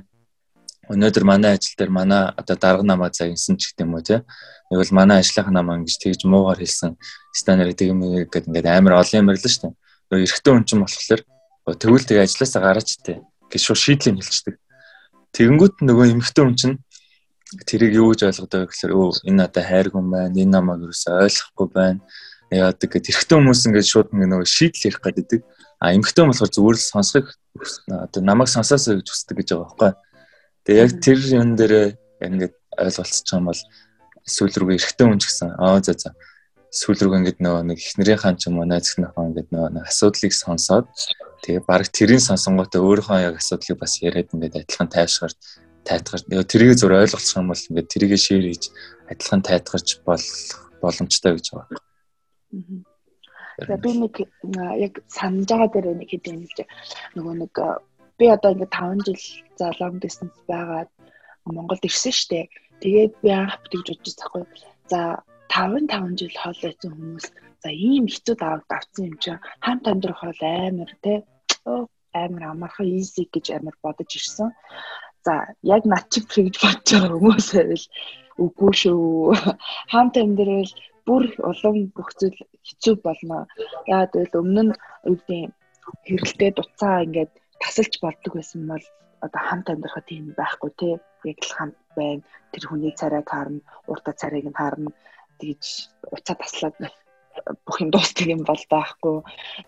өнөөдөр манай ажил дээр манай одоо дарга намаа загинсан ч гэдэм үү те. Нэг бол манай ажлынх намаа ингэж тэгж муугаар хэлсэн стандарт гэдэг ингээд амар олон юм ирлээ шүү дээ. Нөгөө эрэгтэй хүн чинь болохоор тэгвэл тэг ажлаасаа гараач те гэж шууд шийдлийг хэлчихдэг. Тэгэнгүүт нөгөө эмэгтэй хүн чинь тэрийг юу гэж ойлгодог вэ гэхээр өө энэ одоо хайр хүн байна. Энэ намайг юусаа ойлгохгүй байна. Яадаг гэд эрэгтэй хүмүүс ингээд шууд нөгөө шийдэл ярих гэдэг. А эмэгтэй болохоор зүгээр л сонсохыг одоо намайг сонсоосоо гэж хүсдэг гэж байгаа байхгүй Тэгээ яг тэр юм дээр ингээд ойлголцож байгаа юм бол сүүл рүүгээ эргэтэй хүн ч гэсэн аа за за сүүл рүүгээ ингээд нөгөө нэг эхнэрийнхаа ч юм уу найз нөхөн ингээд нөгөө асуудлыг сонсоод тэгээ баг тэрийн сонсонготой өөрийнхөө яг асуудлыг бас яриад ингээд адилхан тайвшгаар тайтгар тэрийг зур ойлголцох юм бол ингээд тэрийг шеэр хийж адилхан тайтгарч бол боломжтой гэж байгаа. За би нэг яг санаж байгаа дээр нэг хэд юм л нөгөө нэг би одоо ингээд 5 жил за long distance байгаад Монголд ирсэн штэ. Тэгээд би анх тэгж бодож байхгүй. За 5 5 жил хоол байсан хүмүүс за ийм хэцүү даваад авсан юм чинь хамт амьдрах хоол амар те амар амархан easy гэж амар бодож ирсэн. За яг над чиг тэгж бодож байгаа хүмүүс байвал үгүй шүү. Хамт амьдрал бүр улам бүх зүйл хэцүү болно. Яагаад гэвэл өмнө нь гэдэг хэрэлтэй дуцаа ингээд тасалж болдог байсан бол одоо хамт амьдрахад тийм байхгүй тий. Яг л хамт байна. Тэр хүний царайг харна, уртаа царайг нь харна. Тэгж уцаа таслаад бүх юм дуустдаг юм бол даахгүй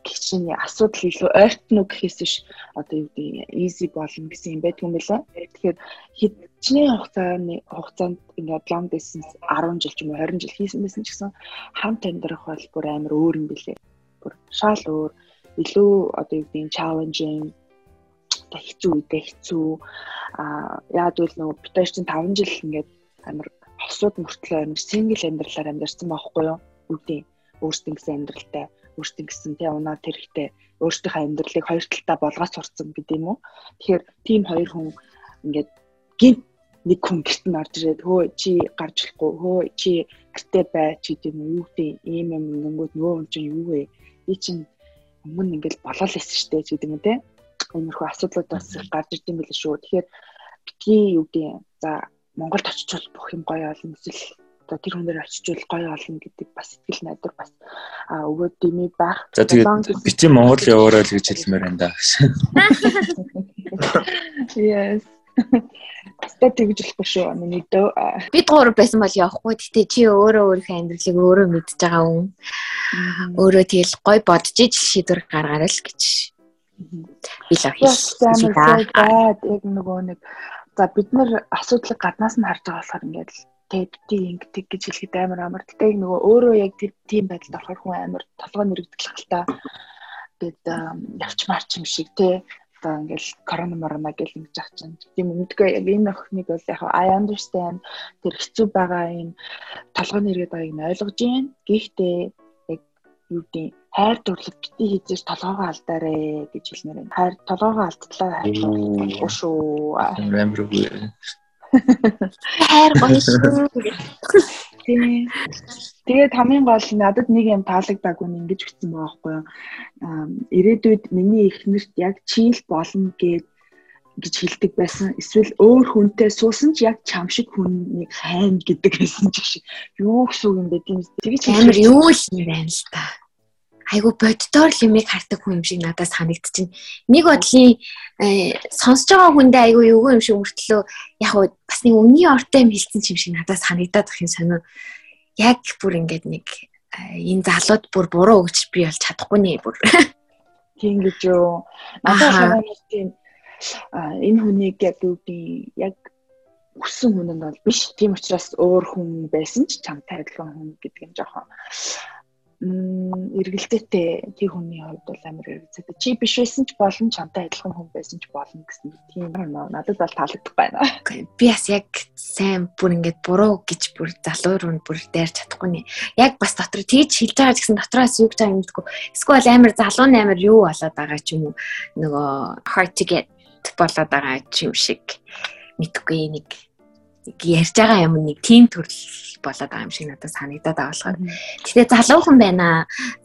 гिचний асуудал илүү ойртно гэхээс биш одоо юу гэдэг easy болно гэсэн юм байдгүй юм байна. Тэгэхээр хичнээн хугацааны хугацаанд ингээд long distance 10 жил ч юм уу 20 жил хийсэн байсан ч гэсэн хамт амьдрах бол бүр амар өөр юм билээ. Бүр шал өөр илүү одоо юу гэдэг challenging та хэцүү үедээ хэцүү а яад үл нөгөө битэр чинь 5 жил ингээд амар хосууд мөртлөө амар single амьдралаар амьдарсан байхгүй юу? Үгүй өөрсдийн гэсэн амьдралтай өөрсдийн гэсэн тий унаа тэрхтэй өөрсдийнхөө амьдралыг хоёр талдаа болгоод сурцсан гэдэг юм уу. Тэгэхээр тийм хоёр хүн ингээд гинт нэг хүн гэрт нь орж ирээд хөө чи гарч ирэхгүй хөө чи гэртээ бай чи тийм юу гэдэг ийм юм ингэнгүүт нөгөө хүн чинь юу вэ? Би чинь өмнө ингээд болол лээсэн штэ ч гэдэг юм те. Иймэрхүү асуудлуудаас гарч ирд юм билээ шүү. Тэгэхээр битгий юу гэдэг за Монголд очичвол бүх юм гоё олон эсвэл одоо тэр хүнээр очижул гоё олно гэдэг бас сэтгэл найдвар бас а өгөөд дэмий байх. За тэгээд би чи Монгол яваарай л гэж хэлмээр байна да. Yes. Тэ тэгж болохгүй шүү. Миний дөө. Бид гурав байсан бол явахгүй. Гэтэ чи өөрөө өөрийнхөө амьдралыг өөрөө мэдж байгаа хүн. Өөрөө тэгэл гой бодож ижил шийдвэр гаргаарай л гэж. Би л хийсэн. Яг нөгөө нэг за бид нар асуудлыг гаднаас нь харж байгаа болохоор ингээд тэгтий ингэдэг гэж хэлэхэд амар амар. Гэтэ нөгөө өөрөө яг тэр тийм байдалд орохоор хүн амар толгой нэрэгдэх л та. Тэгэд явч марч юм шиг те. Одоо ингээл корона морона гэл ингэж ах чинь. Тийм өмнөдгөө яг энэ охиныг бол яг I understand тэр хэцүү байгаа юм толгой нэргээд байгааг нь ойлгож байна. Гэхдээ яг юу гэдэг хайр дурлал бити хийжээс толгоогоо алдаарэ гэж хэлмээр байна. Хайр толгоогоо алдтлаа хайр дурлал шүү. Амар үгүй. Хайр гоё шүү. Тийм. Тэгээд хамгийн гол нь надад нэг юм таалагдаагүй нь ингэж бичсэн байгаа байхгүй юу. Ирээдүйд миний эхнэрт яг чийл болно гэд гэж хэлдэг байсан. Эсвэл өөр хүнтэй суусан ч яг чам шиг хүнийг хайна гэдэг байсан ч шиг. Юу гэсэн юм бэ тийм. Тэгэж амар юу л юм байна л та айгу боддоор л юмыг хардаг хүн юм шиг надад санагдчихэв. Нэг бодлын э, сонсож байгаа хүндээ айгу юу юм шиг мөртлөө яг уу бас нэг өмнгийн ортой юм хэлсэн юм шиг надад санагдаад ах юм сонио. Яг бүр ингээд нэг э, энэ залууд бүр буруу өгч би болж чадахгүй нэ бүр. Тийм гэж юу. Надад тийм энэ хүнийг яг юу би яг өссөн хүн нь бол биш. Тийм учраас өөр хүн байсан ч чамтай адилхан хүн гэдэг юм жоохон эргэлзээтэй тэр хүний хувьд бол амар эргэлзээтэй. Чи биш байсан ч болон чамтай адилхан хүн байсан ч болно гэсэн тийм надад бол таалагдах байна. Би бас яг сайн бүр ингээд буруу гэж бүр залуу руу бүр дайрч чадахгүй нэ. Яг бас дотор тийж хэлж байгаа гэсэн дотроос юу гэж гэдэггүй. Эсвэл амар залуу амар юу болоод байгаа ч юм уу. Нөгөө hard to get болоод байгаа юм шиг мэдхгүй нэг ярьж байгаа юм нэг тийм төрөл болоод байгаа юм шиг надад санагдаад байгаа болохоор. Гэтэ залуухан байна.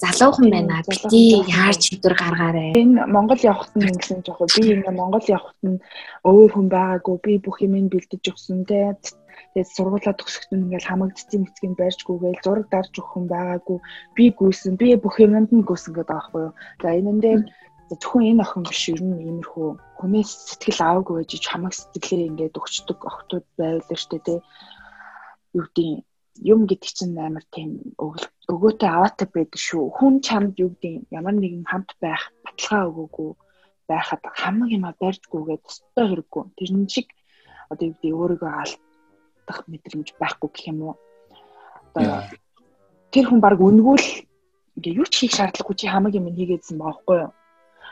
Залуухан байна. Бити яарч шийдвэр гаргаарай. Энэ Монгол явахт нь ингэсэн жоох би ингээ Монгол явахт нь өөр хүн байгаагүй. Би бүх юм бэлдэж өгсөн те. Тэгээд сургуулаа төгсөхдөө ингээл хамаг цэцэн мэцгийн барьжгүйгээл зураг дарж өгөх хүн байгаагүй. Би гүйсэн. Би бүх юмд нь гүйсэн гэдэг байхгүй юу. За энэ энэ зөвхөн энэ охин биш ер нь иймэрхүү хүнээс сэтгэл аваагүй байж чамаг сэтгэлээ ингээд өгчдөг охтууд байвал штэ тий. Юу гэдэг юм гэдэг чинь амар тийм өгөөтэй аваатай байдаг шүү. Хүн чамд юу гэдэг ямар нэгэн хамт байх баталгаа өгөөгүй байхад хамаг юма барьдгүйгээд өстой хэрэггүй. Тэр нь шиг одоо юу гэдэг өөрийгөө алдах мэдрэмж байхгүй гэх юм уу. Одоо тэр хүн баг үнгүүл ингээ юу ч хийх шаардлагагүй чи хамаг юм хийгээдсэн байгаа байхгүй юу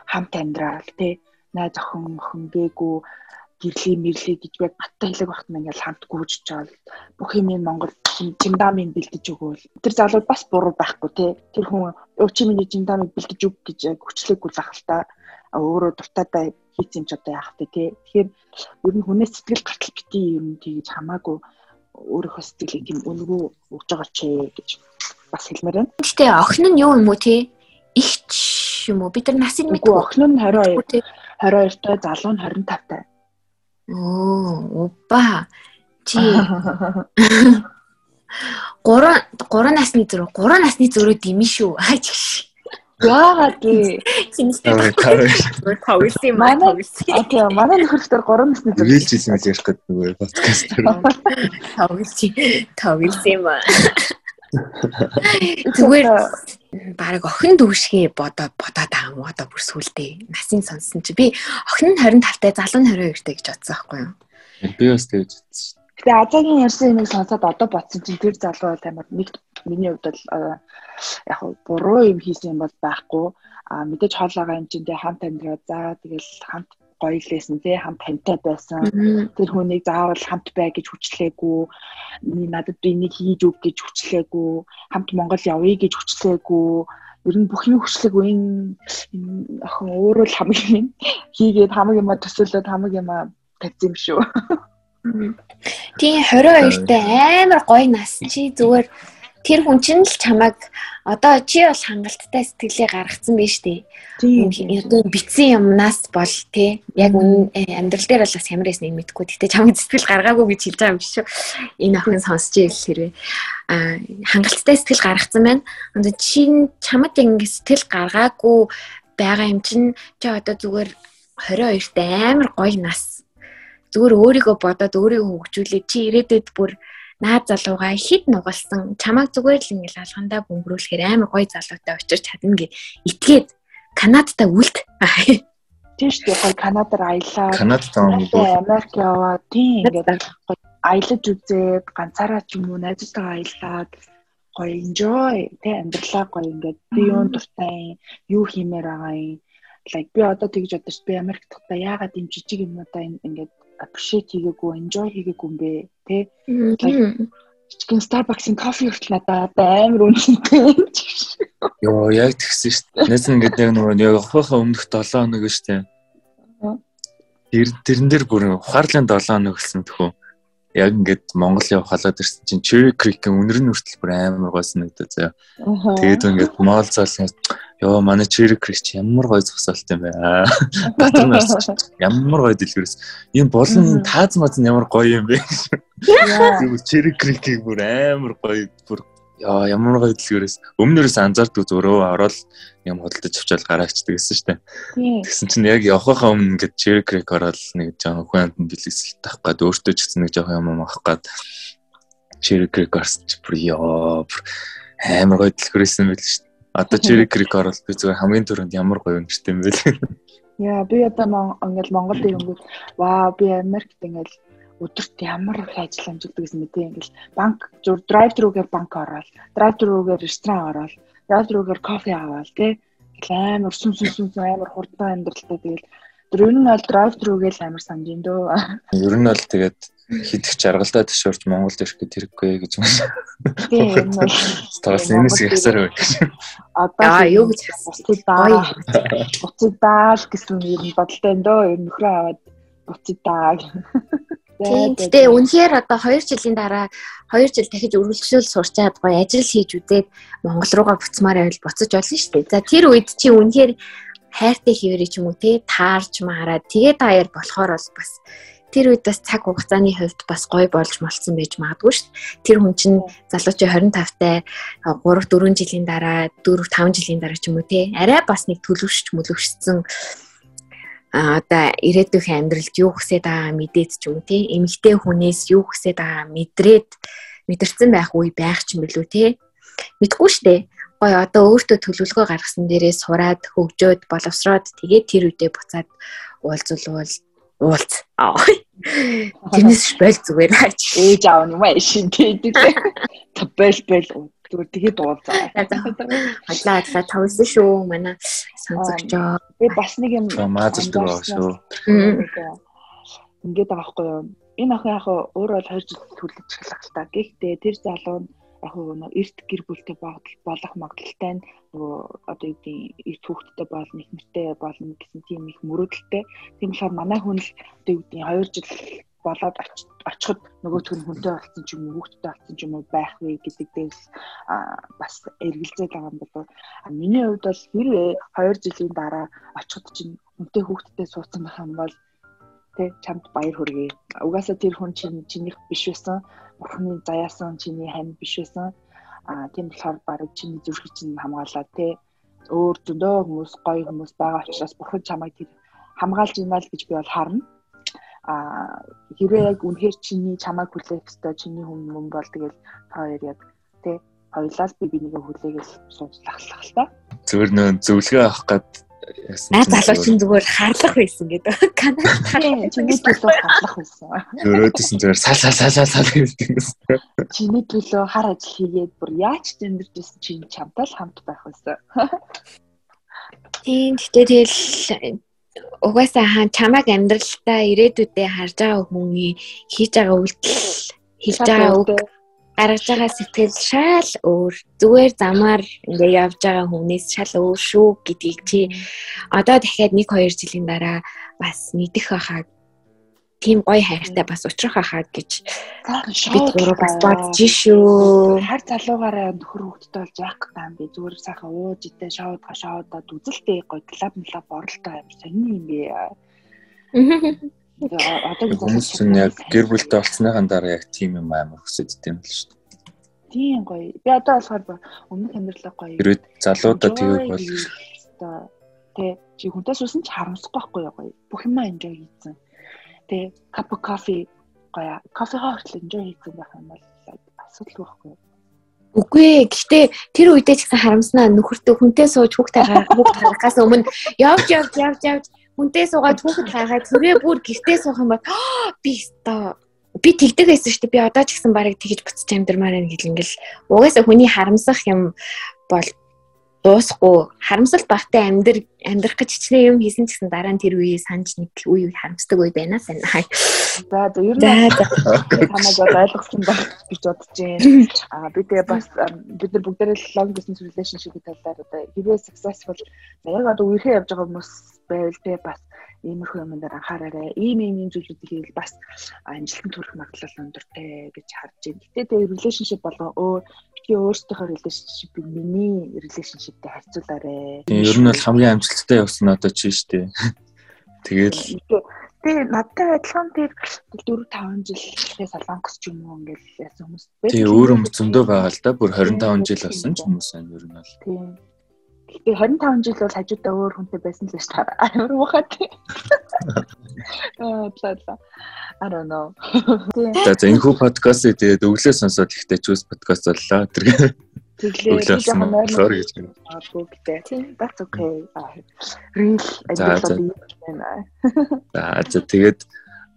хамт амьдрал тий найз охин охин гээгүй гэрли мэрли гэж би гаттай хэлэг багт нь ингээл хамт гүйж чаал. Бүх юм Монгол жимдамын бэлдэж өгөөл. Тэр залуу бас буруу байхгүй те. Тэр хүн өвчи миний жимдамыг бэлдэж өг гэж хүчлээгүй л та өөрөө дуртайдаа хийц юм ч одоо яах вэ те. Тэгэхээр ер нь хүнээс сэтгэл гартал бити юм тийж хамаагүй өөрийнхөө сэтгэлийг тийм өнгөө өгж байгаа ч гэж бас хэлмээр байна. Гэтэ охин нь юу юм уу те? Ихч юм уу? Бид нар насыг мэдгүй. охин нь 22 22 тай залуу нь 25 тай Оо, упа. Чи 3 3 насны зүрх 3 насны зүрхөө димэн шүү. Аач. Яагаад вэ? Чиний тавилсан юм аа тийм манай нөхөртөр 3 насны зүрх. Рийл жилийн гэж ярих гэдэг нөгөө подкаст. Тавилсан. Тавилсан юм аа. Зүгээр баг охин дүүшгээ бодоод бодоод байгаа юм одоо бүр сүулдэ насын сонсон чи. Би охин нь 25 тай залуу нь 22 тай гэж бодсон байхгүй юу? Би бас тэгж бодсон Гэтэ Азагийн ярьсан юмыг сонсоод одоо бодсон чинь тэр залуу бол амар нэг миний хувьд бол яг буруу юм хийсэн юм бол байхгүй. А мэдээж хоолойгоо юм чинь тэ хамт амьдраа за тэгэл хамт гоё лээсэн тий хамт тантай байсан. Тэр хүнийг заавал хамт бай гэж хүчлээгүй. Надад би нэг хийж өг гэж хүчлээгүй. Хамт Монгол явъя гэж хүчлээгүй. Ер нь бүх юм хүчлээгүй энэ охин өөрөө л хамгийн хийгээд хамаг юма төсөөлөд хамаг юма тавьсан юм шүү. Тийм 22 тай амар гоё нас чи зүгээр тэр хүн чинь л чамайг одоо чи бол хангалттай сэтгэлээ гаргацсан дээ. Тийм. Одоо битсэн юмнаас бол тий яг амьдрал дээр бол бас ямар ясныг мэдэхгүй. Гэтэ чамайг сэтгэл гаргаагүй гэж хэлж байгаа юм биш үү? Энэ охин сонсч ийл хэрвээ аа хангалттай сэтгэл гаргацсан байна. Одоо чи чамд ингэ сэтгэл гаргаагүй байгаа юм чинь чи одоо зүгээр 22 тай амар гоё нас зүгээр өөрийгөө бодоод өөрийгөө хөгжүүлээд чи ирээдүйд бүр наад залуугаа хид нугалсан чамайг зүгээр л ингээл алхандаа бөмбөрүүлэхээр амар гоё залуутай очиж чадна гэд итгээд Канадтай үлд. Тийм шүү дээ гоё Канадаар аялаа. Канадтай Америк яваа. Тийм ингээд аялаж үзээд ганцаараа ч юм уу найзтайгаа аялаад гоё enjoy тэ амьдралаа гоё ингээд би юун дуртай юу хиймээр байгаа юм. Like би одоо тэгж бодож би Америкт та яагаад юм жижиг юмудаа ингээд appreciate хийгээгүй, enjoy хийгээгүй юм бэ, тэ? Чикен Starbucks-ын кофе хүртэл надад амар үнэтэй. Йоо, яг тэгсэн шүү дээ. Нэс ингээд яг нөгөө яг хохоо өмнөх 7 хоног шүү дээ. Тэр тэрэн дээр бүр ухаарлын 7 хоног гэсэн тхүү. Яг ингээд Монгол явах халаад ирсэн чинь Cherry Creek-ийн үнэр нь хүртэл бүр амар гой санагдаа заяа. Тэгээд ингээд мол заалсан Йоо манай Cherry Creek ч ямар гоё зогсоолт юм бэ. Батар нарс ямар гоё дэлгэрээс. Ийм болон тааз маз ямар гоё юм бэ. Cherry Creek-ийг бүр амар гоё бүр ямар гоё дэлгэрээс өмнөрөөс анзаардгүй зөрөө ороод юм хөдөлтөж авчаал гараачдаг гэсэн штэ. Тэгсэн чинь яг явахаа өмнө ингээд Cherry Creek ороод нэг жоохон хүн амтан бэлэсэлт авах гад өөртөө ч гэсэн нэг жоохон юм авах гад Cherry Creek орсон чи бүр яа амар юм байл штэ. Одоо Cherry Creek орол би зүгээр хамгийн түрүүнд ямар гоё нэртэй юм бэ. Яа би одоо ингээл Монголд ирэнгүүт ваа би Америкт ингээл өдөрт ямар их ажил амжилтдаг гэсэн мэт ингээл банк зур драйв труугаар банк ороод драйв труугаар ресторан ороод драйв труугаар кофе аваад тий амар сүн сүн сүн амар хурдан амьдралтай тэгэл Тэр ер нь бол драйв труугээл амар санаж ин дөө. Ер нь бол тэгээд хидэх жаргалтай төвшөрч Монголд ирэх гээд хэрэггүй гэж юм шиг. Тийм. Стаас энэс ихсаар байх. Одоо юу гэж даа. Буцыг даа гэсэн юм бодолтой энэ дөө нөхрөө аваад буцыг Гэтэ үнэхээр одоо 2 жилийн дараа 2 жил дахиж үргэлжлүүл сурчаад гоё ажил хийж үзээд Монгол руугаа буцмаар байвал буцаж болно шүү дээ. За тэр үед чи үнэхээр хайртай хийвэрэй ч юм уу те таарч маараа тэгээд даяар болохоор бол бас тэр үед бас цаг хугацааны хувьд бас гоё болж молцсон байж магадгүй шүү дээ. Тэр хүн чинь залуучи 25 тай 3 4 жилийн дараа 4 5 жилийн дараа ч юм уу те арай бас нэг төлөвшч мөлөвшсөн одоо ирээдүйн амьдралд юу хүсэж байгаа мэдээд ч юм те эмэгтэй хүнээс юу хүсэж байгаа мэдрээд мэдэрсэн байх үе байх ч юм билүү те мэдгүй дээ гоё одоо өөртөө төлөвлөгөө гаргасан дээрээ сураад хөгжөөд боловсроод тэгээд тэр үедээ буцаад уулзвал уулз. Тэрнээс шбэл зүгээр. Ээж аав юм аа шин тэгээд бэл бэл зүгээр тэгээд уулзаа. Хадлаа хадлаа тавсан шүү манай сонсогчоо. Би бас нэг юм маазардаг байгаа шүү. ингээд байгаа байхгүй юу. Энэ охин яг өөр бол 2 жил л та. Гэхдээ тэр залуу нь яг нөгөө эрт гэр бүлтэй болох магадлалтай нь нөгөө одоо юу гэдэг эрт хүүхэдтэй болно, их нэртэй болно гэсэн тийм их мөрөөдөлтэй. Тийм болохоор манай хүн л одоо юу гэдэг 2 жил болоод очиход нөгөөтг нь хүнтэй болсон ч юм уу хүүхдтэй болсон ч юм уу байх вэ гэдэг дээрс бас эргэлзээд байгаа юм болов. Миний хувьд бол хэрвээ 2 жилийн дараа очиход чинь хүнтэй хүүхдтэй суудсан байх юм бол тэ чамд баяр хүргэе. Угаасаа тэр хүн чинь чинийх биш байсан. Бурхны заяасан чиний хань биш байсан. Аа тийм болохоор баг чиний зүрхийг чинь хамгаалаа тэ. Өөр зөндөө хүмүүс гоё хүмүүс байгаа учраас бурхан чамайг тэр хамгаалж ийна л гэж би бол харна. Аа хэрвээ яг үнэхээр чиний чамайг хүлээх ёстой чиний хүн мөн бол тэгэл хоёр яг тэ хоёлаа би бинийгээ хүлээгээл сууцлах л та. Зүгээр нөө зөвлөгөө авах гад Наа залуу чинь зүгээр харлах байсан гэдэг. Канадад харлах чиний төлөө харлах байсан. Өөрөөдсөн зүгээр сал сал сал сал сал гэдэг юм. Чиний төлөө хар ажил хийгээд бүр яаж тэмдэрч байсан чинь чамтай л хамт байх байсан. Тийм гэхдээ тэгэл угаасаа хаан чамайг амьдралдаа ирээдүйдээ харж байгаа хүний хийж байгаа үйлдэл хийж байгаа үг гаргаж байгаа сэтгэл шал өөр зүгээр замаар ингээ явж байгаа хүнээс шал өөр шүү гэдгийг чи одоо дахиад 1 2 жилийн дараа бас мэдэх байхаа тийм гоё хайртай бас учрах байхаа гэж бид гурав бас бодож шүү. Хар залуугаараа нөхөр хөвгттэй болж яах гэдэг юм бэ? Зүгээр сайхан ууж идэ шоуд гашаудаа үзэлтэй гоё клуб млаб оролтой юм сони юм бэ. Одоо хүмүүс чинь яг гэр бүлтэй болцсныхан дараа яг тийм юм амар хүсэж идэм л шүү. Тийм гоё. Би одоо болохоор өмнөх амьдралаа гоё. Хэрвээ залуудаа тэгэх бол одоо тий чи хүнтэй суусан ч харамсахгүй байхгүй гоё. Бүх юм enjoy хийсэн. Тий cup of coffee гоё. Кофе хоолт enjoy хийсэн байх юм бол асуудал байхгүй юу? Үгүй ээ. Гэхдээ тэр үедээ ч гэсэн харамснаа нөхөртөө хүнтэй сууж хүүхдээ хүүхд гаргахаас өмнө явж явж явж явж хүнтэй суугаад хүүхэд гаргаад төрөө бүр гэртээ суух юм бол би өстой би тэгдэг байсан шүү дээ. Би одоо ч гэсэн барыг тэгж буцаж амьдрмаар байна гэл ингээл угаасаа хүний харамсах юм бол дуусахгүй харамсал багтай амьдр амьдрах гэж хичнээн юм хийсэн гэсэн дараа нь тэр үеийг санаж нэг үе харамсдаг үе байна сайн. За за ер нь танайг бол ойлгосон байх гэж бодож байна. Аа би тэгээ бас бид нар бүгдээрээ long distance relationship-ийн талаар одоо хэрвээ successful яг одоо үерхээ явж байгаа хүмүүс байвал тэгээ бас иймэрхүү юм дээр анхаараарай. Ийм ийм ийм зүйлүүдийг хийвэл бас амжилтанд хүрэх магадлал өндөртэй гэж харж байна. Гэтэ тэгээ relationship болгоо өөр би өөртөөхөө relationship-ийг миний relationship-тэй харьцуулаарай. Ер нь бол хамгийн амжилттай явсан нь одоо чи штэ. Тэгэл Тэгээ надтай адилхан тэр 4 5 жилээс солонгос ч юм уу ингээл яасан хүмүүс байна. Тэгээ өөр юм зөндөө байгаа л да. Бүр 25 жил болсон ч хүмүүс байна ер нь бол. Тийм. Гэтэ 25 жил бол хажуудаа өөр хүнтэй байсан л шүү дээ. Амар мухад. Аа платла. I don't know. За за энэ хүү подкаст тэгээд өглөө сонсоод ихтэй чүүс подкаст боллоо. Тэр Тэглээ жоохон нойрмор гэж магадгүй гэдэг. Тийм, that's okay. Real ажил байна. За за тэгээд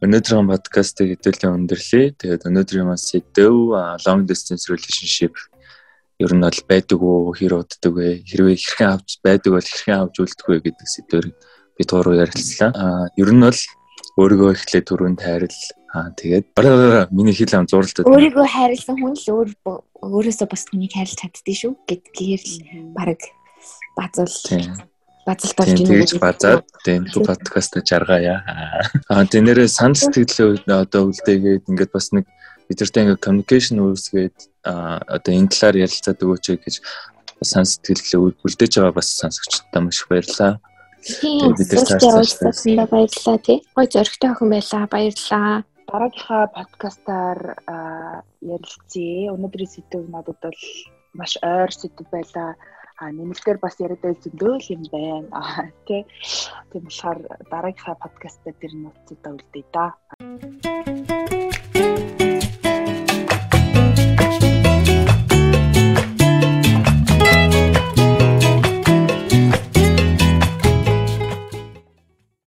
өнөөдрийн подкастыг хэдүүлэн өндөрлөе. Тэгээд өнөөдрийн маань сэдв long distance relationship ер нь бол байдаг уу хэр уддаг вэ хэрвээ хэрхэн авч байдаг бол хэрхэн авч үлдэх вэ гэдэг сэдвээр бид гурав ярилцлаа. Аа ер нь бол өөрийгөө эхлээ түрүүнд хайрл аа тэгээд миний хэл ам зуралтай өөрийгөө хайрлсан хүн л өөр өөрөөсөө бас хүнийг хайрлж чаддгийг шүү гэдгээр л баг базуул базалт болж байна. Тэгж базаад тийм подкаст жаргая. Аа тэнэрээ санал сэтгэлээ одоо үлдээгээд ингээд бас нэг бидэртэй ингээд communication үүсгээд одоо энэ талаар ярилцаад өгөөч гэж сан сэтгэлээ үлдээж байгаа бас сонсогчдод маш их баярлалаа. Тэгээд бид нар цаашдаа баярлалаа тий. Гой зөрөгтэй охин байлаа. Баярлалаа. Дараагийнхаа подкастаар ярилцъя. Өнөөдрийн сэдв надад бол маш ойр сэдв байлаа. А нэмэлтээр бас яриад байл зөндөө л юм байна. А тий. Тийм болохоор дараагийнхаа подкастаар тэр нууцудаа үлдээ да.